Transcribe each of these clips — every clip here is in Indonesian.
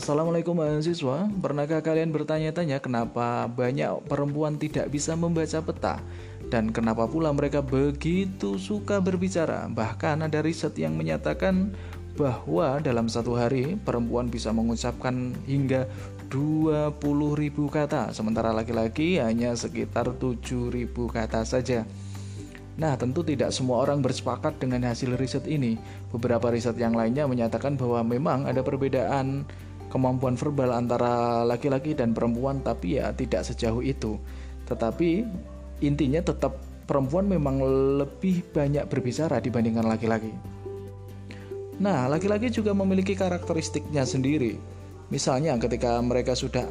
Assalamualaikum mahasiswa, pernahkah kalian bertanya-tanya kenapa banyak perempuan tidak bisa membaca peta? Dan kenapa pula mereka begitu suka berbicara? Bahkan ada riset yang menyatakan bahwa dalam satu hari perempuan bisa mengucapkan hingga 20.000 kata, sementara laki-laki hanya sekitar 7.000 kata saja. Nah, tentu tidak semua orang bersepakat dengan hasil riset ini. Beberapa riset yang lainnya menyatakan bahwa memang ada perbedaan kemampuan verbal antara laki-laki dan perempuan, tapi ya tidak sejauh itu. Tetapi intinya tetap perempuan memang lebih banyak berbicara dibandingkan laki-laki. Nah, laki-laki juga memiliki karakteristiknya sendiri. Misalnya ketika mereka sudah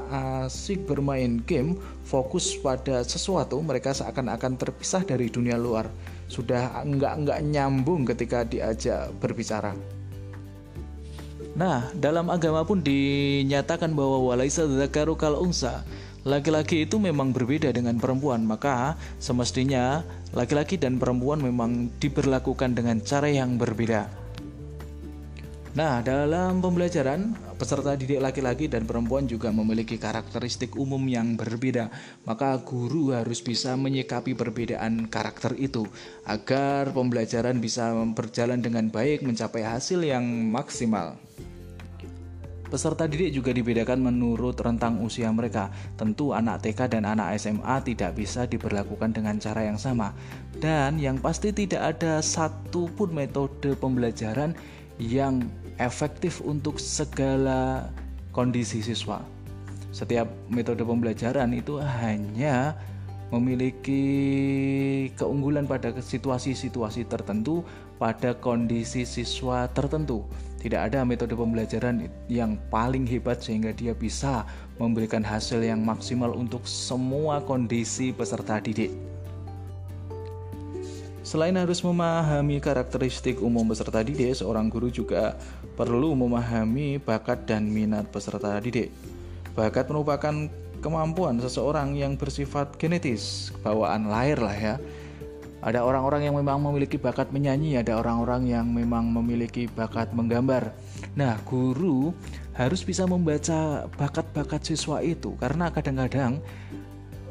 asik bermain game, fokus pada sesuatu, mereka seakan-akan terpisah dari dunia luar. Sudah enggak-enggak nyambung ketika diajak berbicara. Nah, dalam agama pun dinyatakan bahwa walaisa dzakaru kal unsa. Laki-laki itu memang berbeda dengan perempuan, maka semestinya laki-laki dan perempuan memang diberlakukan dengan cara yang berbeda. Nah, dalam pembelajaran, peserta didik laki-laki dan perempuan juga memiliki karakteristik umum yang berbeda. Maka guru harus bisa menyikapi perbedaan karakter itu agar pembelajaran bisa berjalan dengan baik mencapai hasil yang maksimal. Peserta didik juga dibedakan menurut rentang usia mereka. Tentu anak TK dan anak SMA tidak bisa diberlakukan dengan cara yang sama. Dan yang pasti tidak ada satupun metode pembelajaran yang efektif untuk segala kondisi siswa. Setiap metode pembelajaran itu hanya memiliki keunggulan pada situasi-situasi tertentu pada kondisi siswa tertentu. Tidak ada metode pembelajaran yang paling hebat sehingga dia bisa memberikan hasil yang maksimal untuk semua kondisi peserta didik. Selain harus memahami karakteristik umum peserta didik, seorang guru juga perlu memahami bakat dan minat peserta didik. Bakat merupakan kemampuan seseorang yang bersifat genetis, bawaan lahir lah ya. Ada orang-orang yang memang memiliki bakat menyanyi, ada orang-orang yang memang memiliki bakat menggambar. Nah, guru harus bisa membaca bakat-bakat siswa itu karena kadang-kadang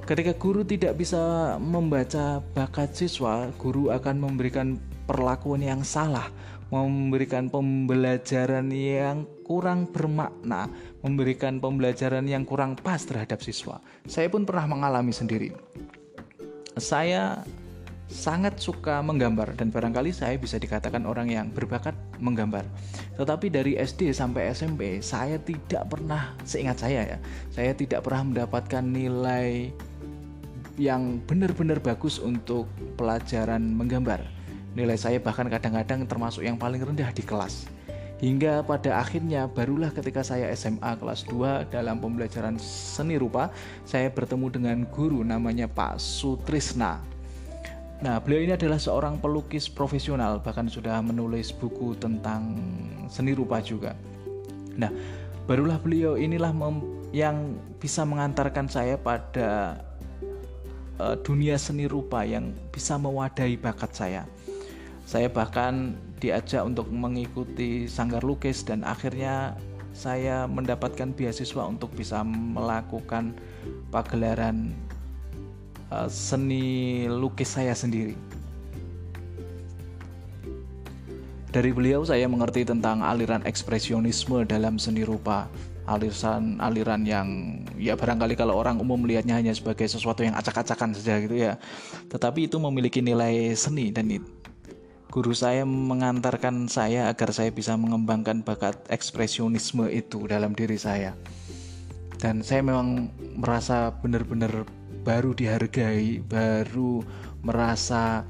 Ketika guru tidak bisa membaca bakat siswa, guru akan memberikan perlakuan yang salah, memberikan pembelajaran yang kurang bermakna, memberikan pembelajaran yang kurang pas terhadap siswa. Saya pun pernah mengalami sendiri. Saya sangat suka menggambar dan barangkali saya bisa dikatakan orang yang berbakat menggambar. Tetapi dari SD sampai SMP saya tidak pernah seingat saya ya, saya tidak pernah mendapatkan nilai yang benar-benar bagus untuk pelajaran menggambar. Nilai saya bahkan kadang-kadang termasuk yang paling rendah di kelas. Hingga pada akhirnya barulah ketika saya SMA kelas 2 dalam pembelajaran seni rupa, saya bertemu dengan guru namanya Pak Sutrisna. Nah, beliau ini adalah seorang pelukis profesional, bahkan sudah menulis buku tentang seni rupa juga. Nah, barulah beliau inilah yang bisa mengantarkan saya pada uh, dunia seni rupa yang bisa mewadahi bakat saya. Saya bahkan diajak untuk mengikuti sanggar lukis dan akhirnya saya mendapatkan beasiswa untuk bisa melakukan pagelaran uh, seni lukis saya sendiri. Dari beliau saya mengerti tentang aliran ekspresionisme dalam seni rupa. Aliran aliran yang ya barangkali kalau orang umum melihatnya hanya sebagai sesuatu yang acak-acakan saja gitu ya. Tetapi itu memiliki nilai seni dan guru saya mengantarkan saya agar saya bisa mengembangkan bakat ekspresionisme itu dalam diri saya. Dan saya memang merasa benar-benar baru dihargai baru merasa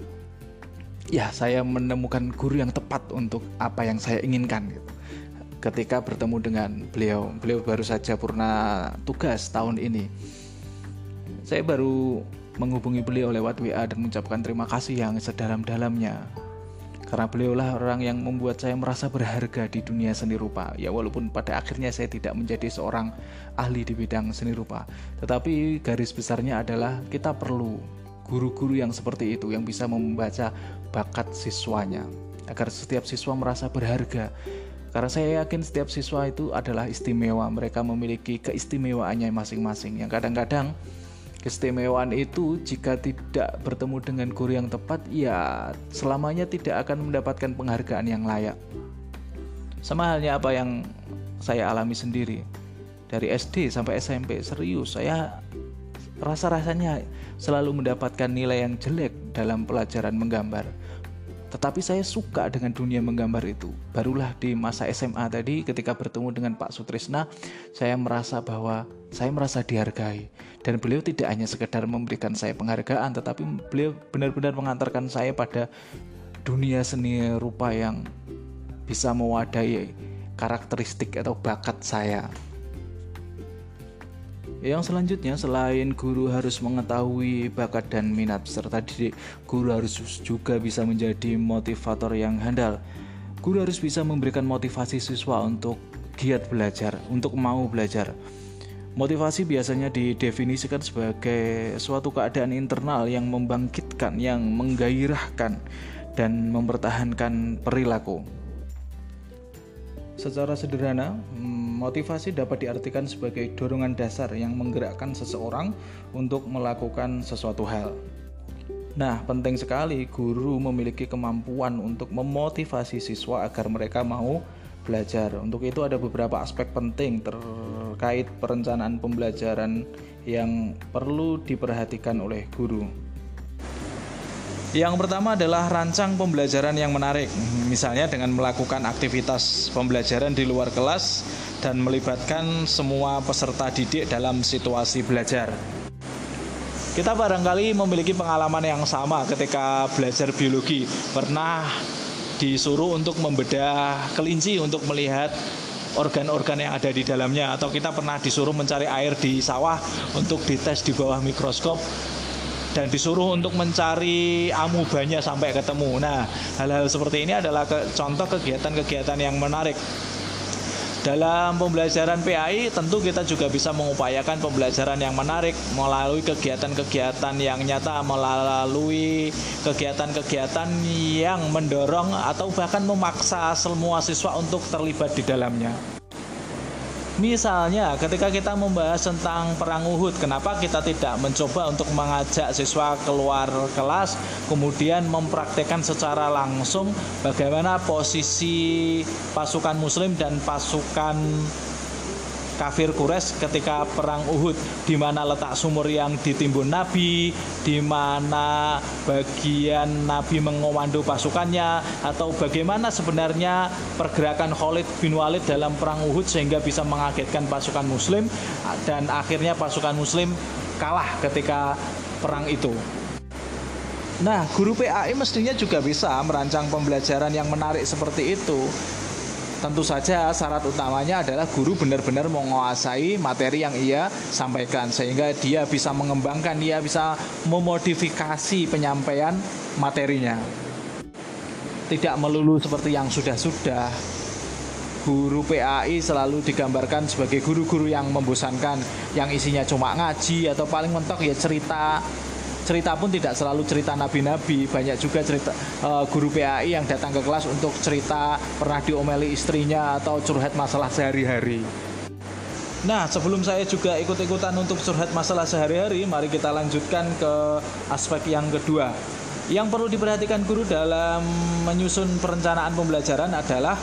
ya saya menemukan guru yang tepat untuk apa yang saya inginkan gitu ketika bertemu dengan beliau. Beliau baru saja purna tugas tahun ini. Saya baru menghubungi beliau lewat WA dan mengucapkan terima kasih yang sedalam-dalamnya. Karena beliaulah orang yang membuat saya merasa berharga di dunia seni rupa. Ya walaupun pada akhirnya saya tidak menjadi seorang ahli di bidang seni rupa. Tetapi garis besarnya adalah kita perlu guru-guru yang seperti itu yang bisa membaca bakat siswanya agar setiap siswa merasa berharga Karena saya yakin setiap siswa itu adalah istimewa, mereka memiliki keistimewaannya masing-masing. Yang kadang-kadang keistimewaan itu jika tidak bertemu dengan guru yang tepat, ya selamanya tidak akan mendapatkan penghargaan yang layak. Sama halnya apa yang saya alami sendiri dari SD sampai SMP serius saya rasa-rasanya selalu mendapatkan nilai yang jelek dalam pelajaran menggambar. Tetapi saya suka dengan dunia menggambar itu. Barulah di masa SMA tadi ketika bertemu dengan Pak Sutrisna, saya merasa bahwa saya merasa dihargai. Dan beliau tidak hanya sekedar memberikan saya penghargaan, tetapi beliau benar-benar mengantarkan saya pada dunia seni rupa yang bisa mewadahi karakteristik atau bakat saya. Yang selanjutnya selain guru harus mengetahui bakat dan minat peserta didik, guru harus juga bisa menjadi motivator yang handal. Guru harus bisa memberikan motivasi siswa untuk giat belajar, untuk mau belajar. Motivasi biasanya didefinisikan sebagai suatu keadaan internal yang membangkitkan, yang menggairahkan, dan mempertahankan perilaku. Secara sederhana, motivasi dapat diartikan sebagai dorongan dasar yang menggerakkan seseorang untuk melakukan sesuatu hal. Nah, penting sekali guru memiliki kemampuan untuk memotivasi siswa agar mereka mau belajar. Untuk itu ada beberapa aspek penting terkait perencanaan pembelajaran yang perlu diperhatikan oleh guru. Yang pertama adalah rancang pembelajaran yang menarik, misalnya dengan melakukan aktivitas pembelajaran di luar kelas dan melibatkan semua peserta didik dalam situasi belajar. Kita barangkali memiliki pengalaman yang sama ketika belajar biologi, pernah disuruh untuk membedah kelinci untuk melihat organ-organ yang ada di dalamnya. Atau kita pernah disuruh mencari air di sawah untuk dites di bawah mikroskop dan disuruh untuk mencari amubanya sampai ketemu. Nah, hal-hal seperti ini adalah ke, contoh kegiatan-kegiatan yang menarik. Dalam pembelajaran PAI tentu kita juga bisa mengupayakan pembelajaran yang menarik melalui kegiatan-kegiatan yang nyata, melalui kegiatan-kegiatan yang mendorong atau bahkan memaksa semua siswa untuk terlibat di dalamnya. Misalnya ketika kita membahas tentang perang Uhud, kenapa kita tidak mencoba untuk mengajak siswa keluar kelas kemudian mempraktekkan secara langsung bagaimana posisi pasukan muslim dan pasukan kafir Quraisy ketika perang Uhud di mana letak sumur yang ditimbun Nabi, di mana bagian Nabi mengomando pasukannya atau bagaimana sebenarnya pergerakan Khalid bin Walid dalam perang Uhud sehingga bisa mengagetkan pasukan muslim dan akhirnya pasukan muslim kalah ketika perang itu. Nah, guru PAI mestinya juga bisa merancang pembelajaran yang menarik seperti itu tentu saja syarat utamanya adalah guru benar-benar menguasai materi yang ia sampaikan sehingga dia bisa mengembangkan, dia bisa memodifikasi penyampaian materinya. Tidak melulu seperti yang sudah-sudah. Guru PAI selalu digambarkan sebagai guru-guru yang membosankan, yang isinya cuma ngaji atau paling mentok ya cerita cerita pun tidak selalu cerita nabi-nabi banyak juga cerita uh, guru PAI yang datang ke kelas untuk cerita pernah diomeli istrinya atau curhat masalah sehari-hari Nah, sebelum saya juga ikut-ikutan untuk curhat masalah sehari-hari, mari kita lanjutkan ke aspek yang kedua. Yang perlu diperhatikan guru dalam menyusun perencanaan pembelajaran adalah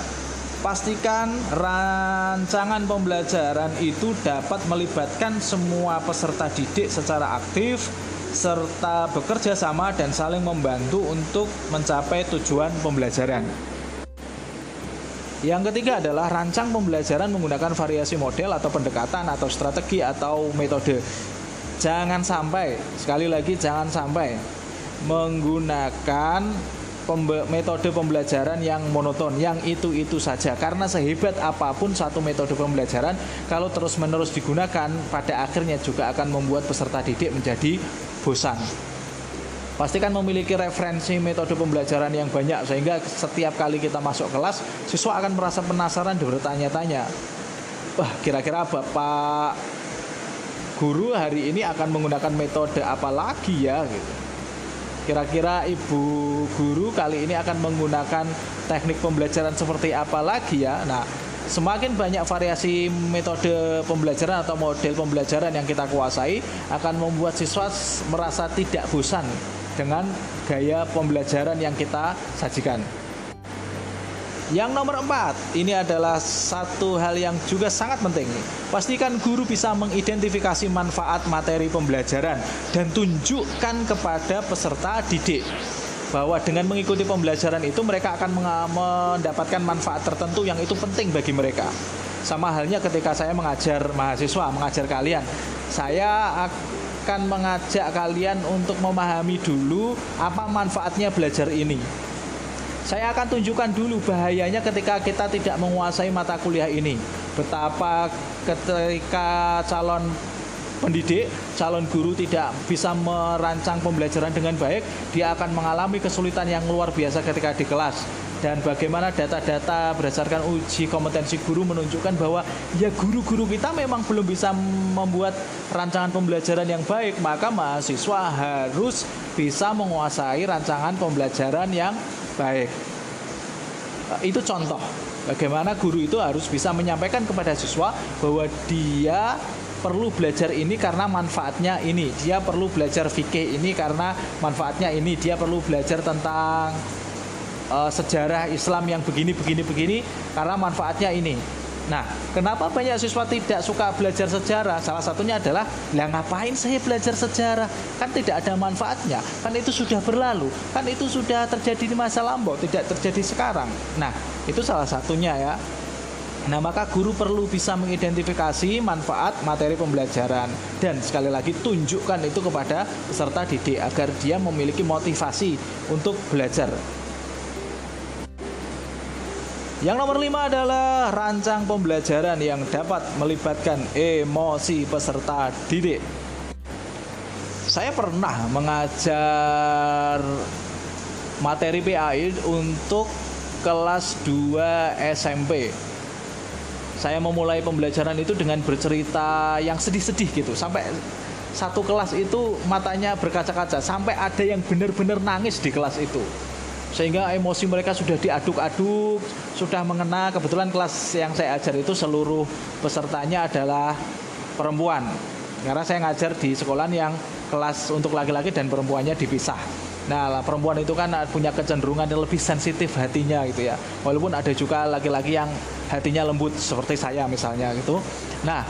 pastikan rancangan pembelajaran itu dapat melibatkan semua peserta didik secara aktif serta bekerja sama dan saling membantu untuk mencapai tujuan pembelajaran. Yang ketiga adalah rancang pembelajaran menggunakan variasi model atau pendekatan atau strategi atau metode. Jangan sampai, sekali lagi jangan sampai menggunakan pembe metode pembelajaran yang monoton, yang itu-itu saja. Karena sehebat apa pun satu metode pembelajaran, kalau terus-menerus digunakan, pada akhirnya juga akan membuat peserta didik menjadi bosan. Pastikan memiliki referensi metode pembelajaran yang banyak sehingga setiap kali kita masuk kelas siswa akan merasa penasaran dan bertanya-tanya. Wah, kira-kira Bapak guru hari ini akan menggunakan metode apa lagi ya gitu. Kira-kira ibu guru kali ini akan menggunakan teknik pembelajaran seperti apa lagi ya? Nah, semakin banyak variasi metode pembelajaran atau model pembelajaran yang kita kuasai akan membuat siswa merasa tidak bosan dengan gaya pembelajaran yang kita sajikan. Yang nomor empat, ini adalah satu hal yang juga sangat penting. Pastikan guru bisa mengidentifikasi manfaat materi pembelajaran dan tunjukkan kepada peserta didik bahwa dengan mengikuti pembelajaran itu mereka akan mendapatkan manfaat tertentu yang itu penting bagi mereka. Sama halnya ketika saya mengajar mahasiswa, mengajar kalian, saya akan mengajak kalian untuk memahami dulu apa manfaatnya belajar ini saya akan tunjukkan dulu bahayanya ketika kita tidak menguasai mata kuliah ini. Betapa ketika calon pendidik, calon guru tidak bisa merancang pembelajaran dengan baik, dia akan mengalami kesulitan yang luar biasa ketika di kelas. Dan bagaimana data-data berdasarkan uji kompetensi guru menunjukkan bahwa ya guru-guru kita memang belum bisa membuat rancangan pembelajaran yang baik, maka mahasiswa harus bisa menguasai rancangan pembelajaran yang baik. Itu contoh bagaimana guru itu harus bisa menyampaikan kepada siswa bahwa dia perlu belajar ini karena manfaatnya ini. Dia perlu belajar fikih ini karena manfaatnya ini. Dia perlu belajar tentang uh, sejarah Islam yang begini begini begini karena manfaatnya ini. Nah, kenapa banyak siswa tidak suka belajar sejarah? Salah satunya adalah, lah ngapain saya belajar sejarah? Kan tidak ada manfaatnya. Kan itu sudah berlalu. Kan itu sudah terjadi di masa lampau, tidak terjadi sekarang. Nah, itu salah satunya ya. Nah, maka guru perlu bisa mengidentifikasi manfaat materi pembelajaran dan sekali lagi tunjukkan itu kepada peserta didik agar dia memiliki motivasi untuk belajar. Yang nomor lima adalah rancang pembelajaran yang dapat melibatkan emosi peserta didik. Saya pernah mengajar materi PAI untuk kelas 2 SMP. Saya memulai pembelajaran itu dengan bercerita yang sedih-sedih gitu sampai satu kelas itu matanya berkaca-kaca sampai ada yang benar-benar nangis di kelas itu sehingga emosi mereka sudah diaduk-aduk, sudah mengena. Kebetulan kelas yang saya ajar itu seluruh pesertanya adalah perempuan. Karena saya ngajar di sekolah yang kelas untuk laki-laki dan perempuannya dipisah. Nah, perempuan itu kan punya kecenderungan yang lebih sensitif hatinya gitu ya. Walaupun ada juga laki-laki yang hatinya lembut seperti saya misalnya gitu. Nah,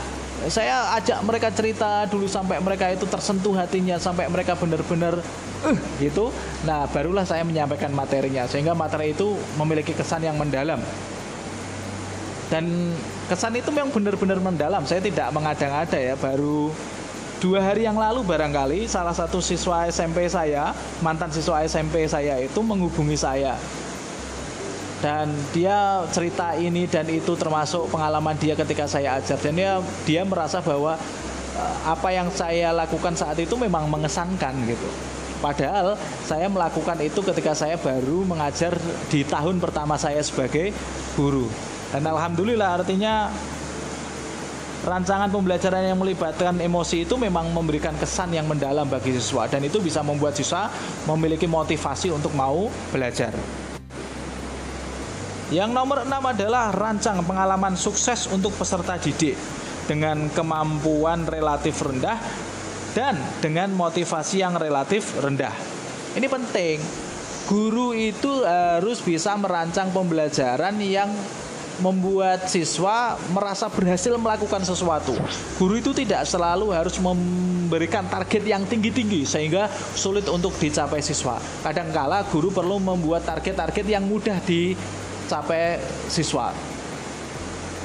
saya ajak mereka cerita dulu sampai mereka itu tersentuh hatinya sampai mereka benar-benar uh, gitu nah barulah saya menyampaikan materinya sehingga materi itu memiliki kesan yang mendalam dan kesan itu memang benar-benar mendalam saya tidak mengada-ngada ya baru dua hari yang lalu barangkali salah satu siswa SMP saya mantan siswa SMP saya itu menghubungi saya dan dia cerita ini dan itu termasuk pengalaman dia ketika saya ajar dan dia dia merasa bahwa eh, apa yang saya lakukan saat itu memang mengesankan gitu. Padahal saya melakukan itu ketika saya baru mengajar di tahun pertama saya sebagai guru. Dan alhamdulillah artinya rancangan pembelajaran yang melibatkan emosi itu memang memberikan kesan yang mendalam bagi siswa dan itu bisa membuat siswa memiliki motivasi untuk mau belajar. Yang nomor enam adalah rancang pengalaman sukses untuk peserta didik dengan kemampuan relatif rendah dan dengan motivasi yang relatif rendah. Ini penting. Guru itu harus bisa merancang pembelajaran yang membuat siswa merasa berhasil melakukan sesuatu. Guru itu tidak selalu harus memberikan target yang tinggi-tinggi sehingga sulit untuk dicapai siswa. Kadangkala guru perlu membuat target-target yang mudah di capai siswa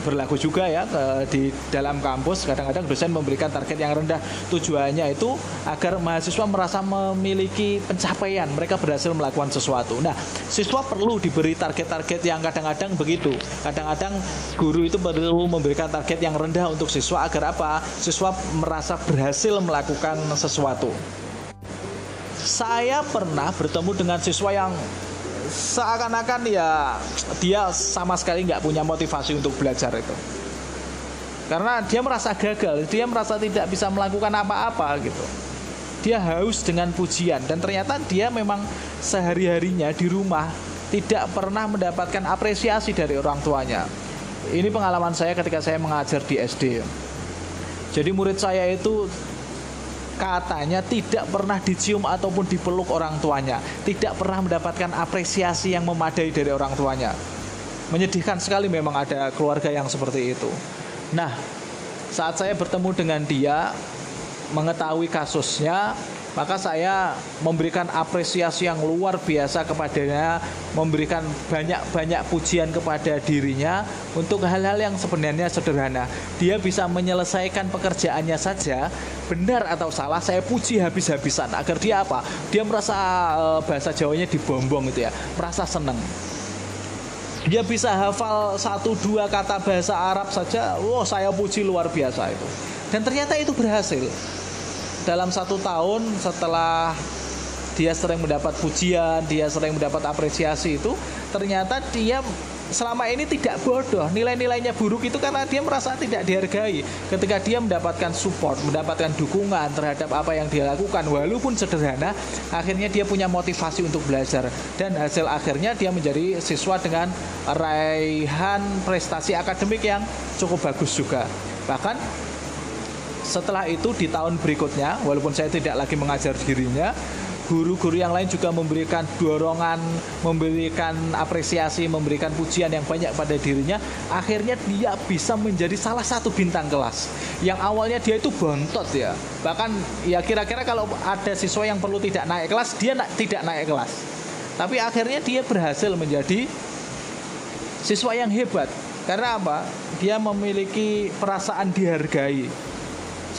berlaku juga ya di dalam kampus. Kadang-kadang dosen memberikan target yang rendah. Tujuannya itu agar mahasiswa merasa memiliki pencapaian. Mereka berhasil melakukan sesuatu. Nah siswa perlu diberi target-target yang kadang-kadang begitu. Kadang-kadang guru itu perlu memberikan target yang rendah untuk siswa agar apa? Siswa merasa berhasil melakukan sesuatu. Saya pernah bertemu dengan siswa yang seakan-akan ya dia sama sekali nggak punya motivasi untuk belajar itu karena dia merasa gagal dia merasa tidak bisa melakukan apa-apa gitu dia haus dengan pujian dan ternyata dia memang sehari-harinya di rumah tidak pernah mendapatkan apresiasi dari orang tuanya. Ini pengalaman saya ketika saya mengajar di SD. Jadi murid saya itu katanya tidak pernah dicium ataupun dipeluk orang tuanya, tidak pernah mendapatkan apresiasi yang memadai dari orang tuanya. Menyedihkan sekali memang ada keluarga yang seperti itu. Nah, saat saya bertemu dengan dia, mengetahui kasusnya, maka saya memberikan apresiasi yang luar biasa kepadanya, memberikan banyak-banyak pujian kepada dirinya untuk hal-hal yang sebenarnya sederhana. Dia bisa menyelesaikan pekerjaannya saja, benar atau salah, saya puji habis-habisan agar dia apa? Dia merasa uh, bahasa Jawanya dibombong itu ya, merasa senang. Dia bisa hafal satu dua kata bahasa Arab saja, wow saya puji luar biasa itu. Dan ternyata itu berhasil dalam satu tahun setelah dia sering mendapat pujian, dia sering mendapat apresiasi itu, ternyata dia selama ini tidak bodoh. Nilai-nilainya buruk itu karena dia merasa tidak dihargai. Ketika dia mendapatkan support, mendapatkan dukungan terhadap apa yang dia lakukan, walaupun sederhana, akhirnya dia punya motivasi untuk belajar. Dan hasil akhirnya dia menjadi siswa dengan raihan prestasi akademik yang cukup bagus juga. Bahkan setelah itu di tahun berikutnya, walaupun saya tidak lagi mengajar dirinya, guru-guru yang lain juga memberikan dorongan, memberikan apresiasi, memberikan pujian yang banyak pada dirinya. Akhirnya dia bisa menjadi salah satu bintang kelas. Yang awalnya dia itu bontot ya. Bahkan ya kira-kira kalau ada siswa yang perlu tidak naik kelas, dia na tidak naik kelas. Tapi akhirnya dia berhasil menjadi siswa yang hebat. Karena apa? Dia memiliki perasaan dihargai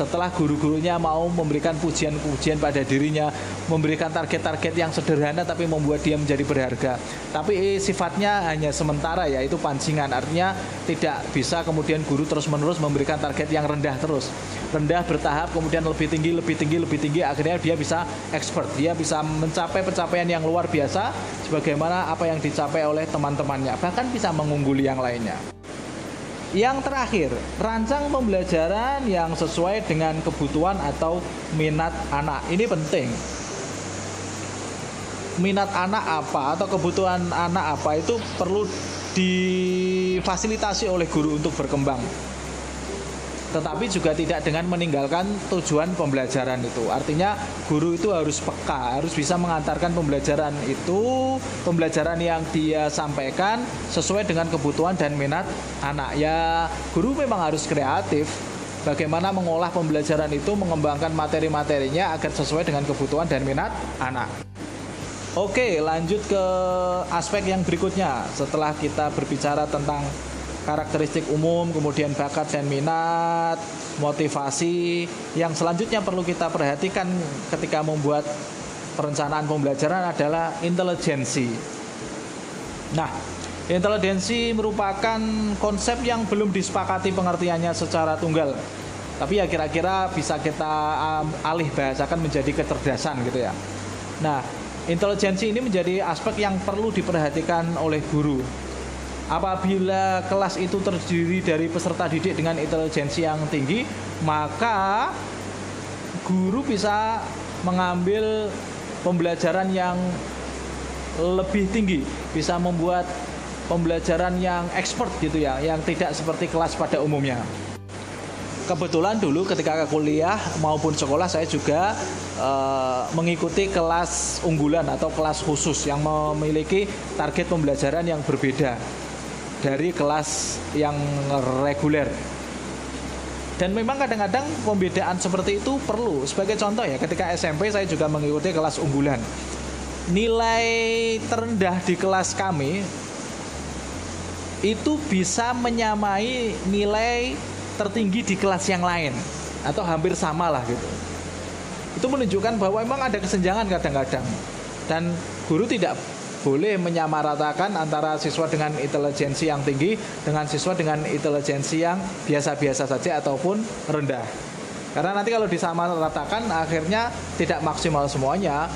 setelah guru-gurunya mau memberikan pujian-pujian pada dirinya, memberikan target-target yang sederhana tapi membuat dia menjadi berharga. Tapi sifatnya hanya sementara ya, itu pancingan. Artinya tidak bisa kemudian guru terus-menerus memberikan target yang rendah terus. Rendah bertahap kemudian lebih tinggi, lebih tinggi, lebih tinggi akhirnya dia bisa expert. Dia bisa mencapai pencapaian yang luar biasa sebagaimana apa yang dicapai oleh teman-temannya, bahkan bisa mengungguli yang lainnya. Yang terakhir, rancang pembelajaran yang sesuai dengan kebutuhan atau minat anak. Ini penting. Minat anak apa atau kebutuhan anak apa itu perlu difasilitasi oleh guru untuk berkembang tetapi juga tidak dengan meninggalkan tujuan pembelajaran itu. Artinya guru itu harus peka, harus bisa mengantarkan pembelajaran itu, pembelajaran yang dia sampaikan sesuai dengan kebutuhan dan minat anak. Ya, guru memang harus kreatif. Bagaimana mengolah pembelajaran itu, mengembangkan materi-materinya agar sesuai dengan kebutuhan dan minat anak. Oke, lanjut ke aspek yang berikutnya. Setelah kita berbicara tentang karakteristik umum, kemudian bakat dan minat, motivasi. Yang selanjutnya perlu kita perhatikan ketika membuat perencanaan pembelajaran adalah intelijensi. Nah, intelijensi merupakan konsep yang belum disepakati pengertiannya secara tunggal. Tapi ya kira-kira bisa kita um, alih bahasakan menjadi kecerdasan gitu ya. Nah, intelijensi ini menjadi aspek yang perlu diperhatikan oleh guru Apabila kelas itu terdiri dari peserta didik dengan intelijensi yang tinggi, maka guru bisa mengambil pembelajaran yang lebih tinggi, bisa membuat pembelajaran yang expert gitu ya, yang tidak seperti kelas pada umumnya. Kebetulan dulu ketika kuliah maupun sekolah saya juga uh, mengikuti kelas unggulan atau kelas khusus yang memiliki target pembelajaran yang berbeda dari kelas yang reguler. Dan memang kadang-kadang pembedaan seperti itu perlu. Sebagai contoh ya, ketika SMP saya juga mengikuti kelas unggulan. Nilai terendah di kelas kami itu bisa menyamai nilai tertinggi di kelas yang lain atau hampir sama lah gitu. Itu menunjukkan bahwa memang ada kesenjangan kadang-kadang dan guru tidak boleh menyamaratakan antara siswa dengan intelijensi yang tinggi dengan siswa dengan intelijensi yang biasa-biasa saja ataupun rendah. Karena nanti kalau disamaratakan akhirnya tidak maksimal semuanya.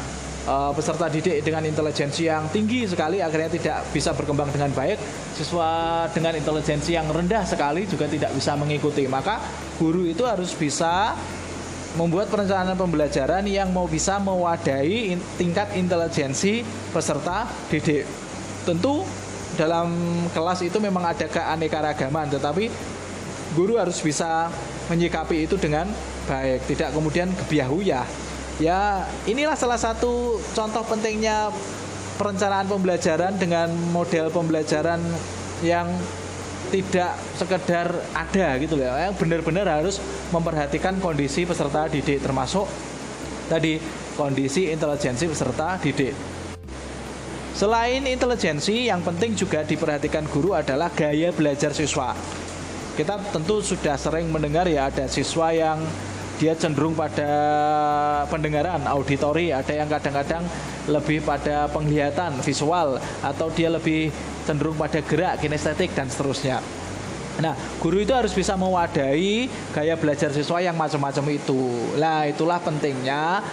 Uh, peserta didik dengan intelijensi yang tinggi sekali akhirnya tidak bisa berkembang dengan baik. Siswa dengan intelijensi yang rendah sekali juga tidak bisa mengikuti. Maka guru itu harus bisa membuat perencanaan pembelajaran yang mau bisa mewadahi tingkat intelijensi peserta didik. Tentu dalam kelas itu memang ada keanekaragaman, tetapi guru harus bisa menyikapi itu dengan baik, tidak kemudian ya. Ya, inilah salah satu contoh pentingnya perencanaan pembelajaran dengan model pembelajaran yang tidak sekedar ada gitu loh. Yang benar-benar harus memperhatikan kondisi peserta didik termasuk tadi kondisi intelijensi peserta didik. Selain intelijensi yang penting juga diperhatikan guru adalah gaya belajar siswa. Kita tentu sudah sering mendengar ya ada siswa yang dia cenderung pada pendengaran auditori. Ada yang kadang-kadang lebih pada penglihatan visual atau dia lebih cenderung pada gerak kinestetik dan seterusnya Nah, guru itu harus bisa mewadahi gaya belajar siswa yang macam-macam itu. Nah, itulah pentingnya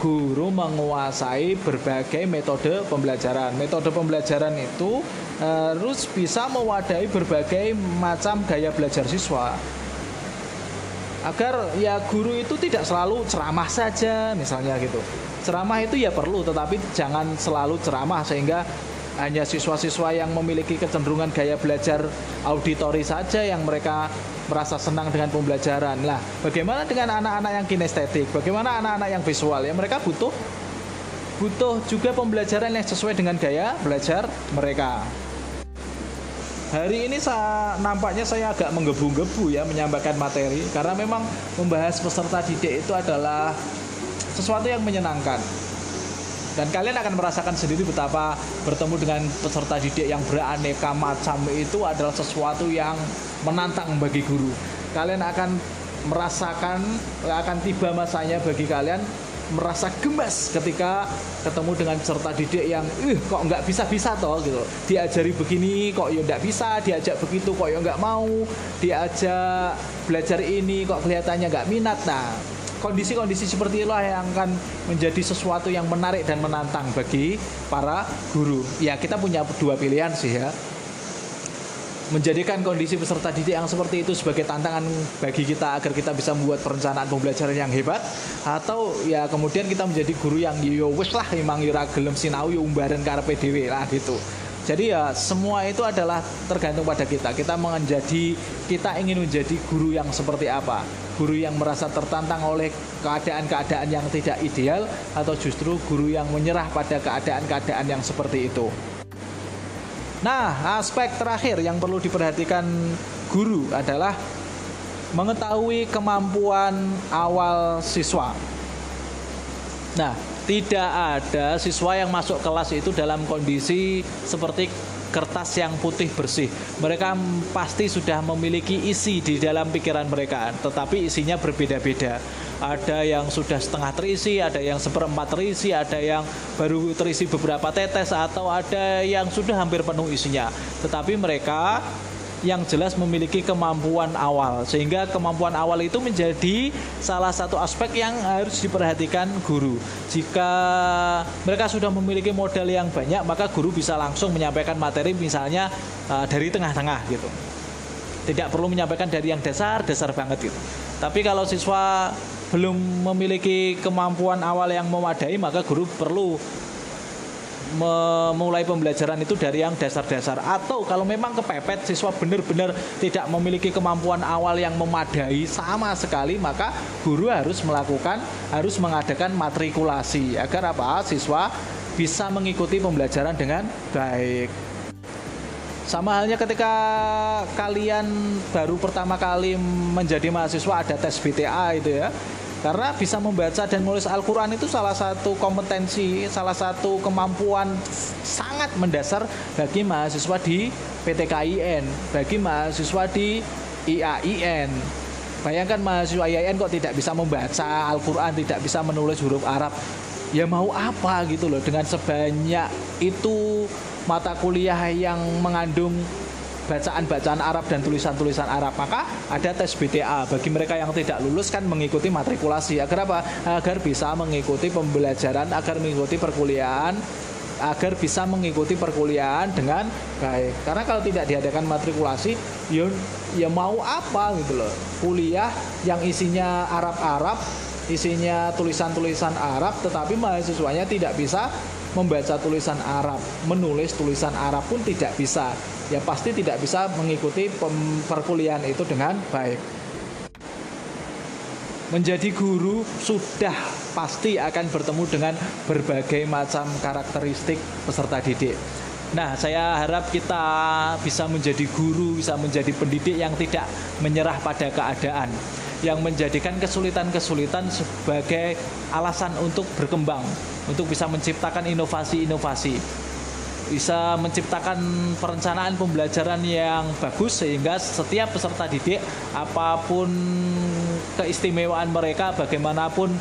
guru menguasai berbagai metode pembelajaran. Metode pembelajaran itu harus bisa mewadahi berbagai macam gaya belajar siswa agar ya guru itu tidak selalu ceramah saja misalnya gitu ceramah itu ya perlu tetapi jangan selalu ceramah sehingga hanya siswa-siswa yang memiliki kecenderungan gaya belajar auditori saja yang mereka merasa senang dengan pembelajaran. Lah bagaimana dengan anak-anak yang kinestetik? Bagaimana anak-anak yang visual? Ya mereka butuh butuh juga pembelajaran yang sesuai dengan gaya belajar mereka. Hari ini saya, nampaknya saya agak menggebu-gebu ya menyampaikan materi karena memang membahas peserta didik itu adalah sesuatu yang menyenangkan. Dan kalian akan merasakan sendiri betapa bertemu dengan peserta didik yang beraneka macam itu adalah sesuatu yang menantang bagi guru. Kalian akan merasakan akan tiba masanya bagi kalian merasa gemas ketika ketemu dengan peserta didik yang ih kok nggak bisa bisa toh gitu diajari begini kok ya nggak bisa diajak begitu kok ya nggak mau diajak belajar ini kok kelihatannya nggak minat nah kondisi-kondisi seperti itulah yang akan menjadi sesuatu yang menarik dan menantang bagi para guru ya kita punya dua pilihan sih ya menjadikan kondisi peserta didik yang seperti itu sebagai tantangan bagi kita agar kita bisa membuat perencanaan pembelajaran yang hebat atau ya kemudian kita menjadi guru yang yo wis lah memang yo gelem sinau yo umbaran karepe dhewe lah gitu. Jadi ya semua itu adalah tergantung pada kita. Kita menjadi kita ingin menjadi guru yang seperti apa? Guru yang merasa tertantang oleh keadaan-keadaan yang tidak ideal atau justru guru yang menyerah pada keadaan-keadaan yang seperti itu. Nah, aspek terakhir yang perlu diperhatikan guru adalah mengetahui kemampuan awal siswa. Nah, tidak ada siswa yang masuk kelas itu dalam kondisi seperti kertas yang putih bersih. Mereka pasti sudah memiliki isi di dalam pikiran mereka, tetapi isinya berbeda-beda ada yang sudah setengah terisi, ada yang seperempat terisi, ada yang baru terisi beberapa tetes atau ada yang sudah hampir penuh isinya. Tetapi mereka yang jelas memiliki kemampuan awal. Sehingga kemampuan awal itu menjadi salah satu aspek yang harus diperhatikan guru. Jika mereka sudah memiliki modal yang banyak maka guru bisa langsung menyampaikan materi misalnya uh, dari tengah-tengah gitu. Tidak perlu menyampaikan dari yang dasar dasar banget gitu. Tapi kalau siswa belum memiliki kemampuan awal yang memadai maka guru perlu memulai pembelajaran itu dari yang dasar-dasar. Atau kalau memang kepepet siswa benar-benar tidak memiliki kemampuan awal yang memadai sama sekali maka guru harus melakukan harus mengadakan matrikulasi agar apa? Siswa bisa mengikuti pembelajaran dengan baik. Sama halnya ketika kalian baru pertama kali menjadi mahasiswa ada tes BTA itu ya karena bisa membaca dan menulis Al-Quran itu salah satu kompetensi, salah satu kemampuan sangat mendasar bagi mahasiswa di PTKIN, bagi mahasiswa di IAIN. Bayangkan mahasiswa IAIN kok tidak bisa membaca Al-Quran, tidak bisa menulis huruf Arab. Ya mau apa gitu loh dengan sebanyak itu mata kuliah yang mengandung bacaan-bacaan Arab dan tulisan-tulisan Arab. Maka ada tes BTA bagi mereka yang tidak lulus kan mengikuti matrikulasi. Agar apa? Agar bisa mengikuti pembelajaran, agar mengikuti perkuliahan agar bisa mengikuti perkuliahan dengan baik. Karena kalau tidak diadakan matrikulasi, ya, ya mau apa gitu loh. Kuliah yang isinya Arab-Arab isinya tulisan-tulisan Arab tetapi mahasiswanya tidak bisa membaca tulisan Arab, menulis tulisan Arab pun tidak bisa. Ya pasti tidak bisa mengikuti perkuliahan itu dengan baik. Menjadi guru sudah pasti akan bertemu dengan berbagai macam karakteristik peserta didik. Nah, saya harap kita bisa menjadi guru, bisa menjadi pendidik yang tidak menyerah pada keadaan yang menjadikan kesulitan-kesulitan sebagai alasan untuk berkembang, untuk bisa menciptakan inovasi-inovasi, bisa menciptakan perencanaan pembelajaran yang bagus sehingga setiap peserta didik apa pun keistimewaan mereka bagaimanapun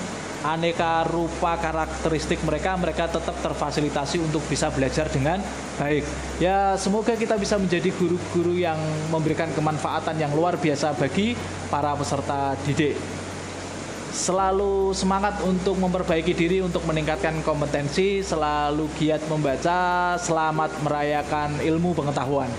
aneka rupa karakteristik mereka mereka tetap terfasilitasi untuk bisa belajar dengan baik. Ya semoga kita bisa menjadi guru-guru yang memberikan kemanfaatan yang luar biasa bagi para peserta didik. Selalu semangat untuk memperbaiki diri untuk meningkatkan kompetensi selalu giat membaca selamat merayakan ilmu pengetahuan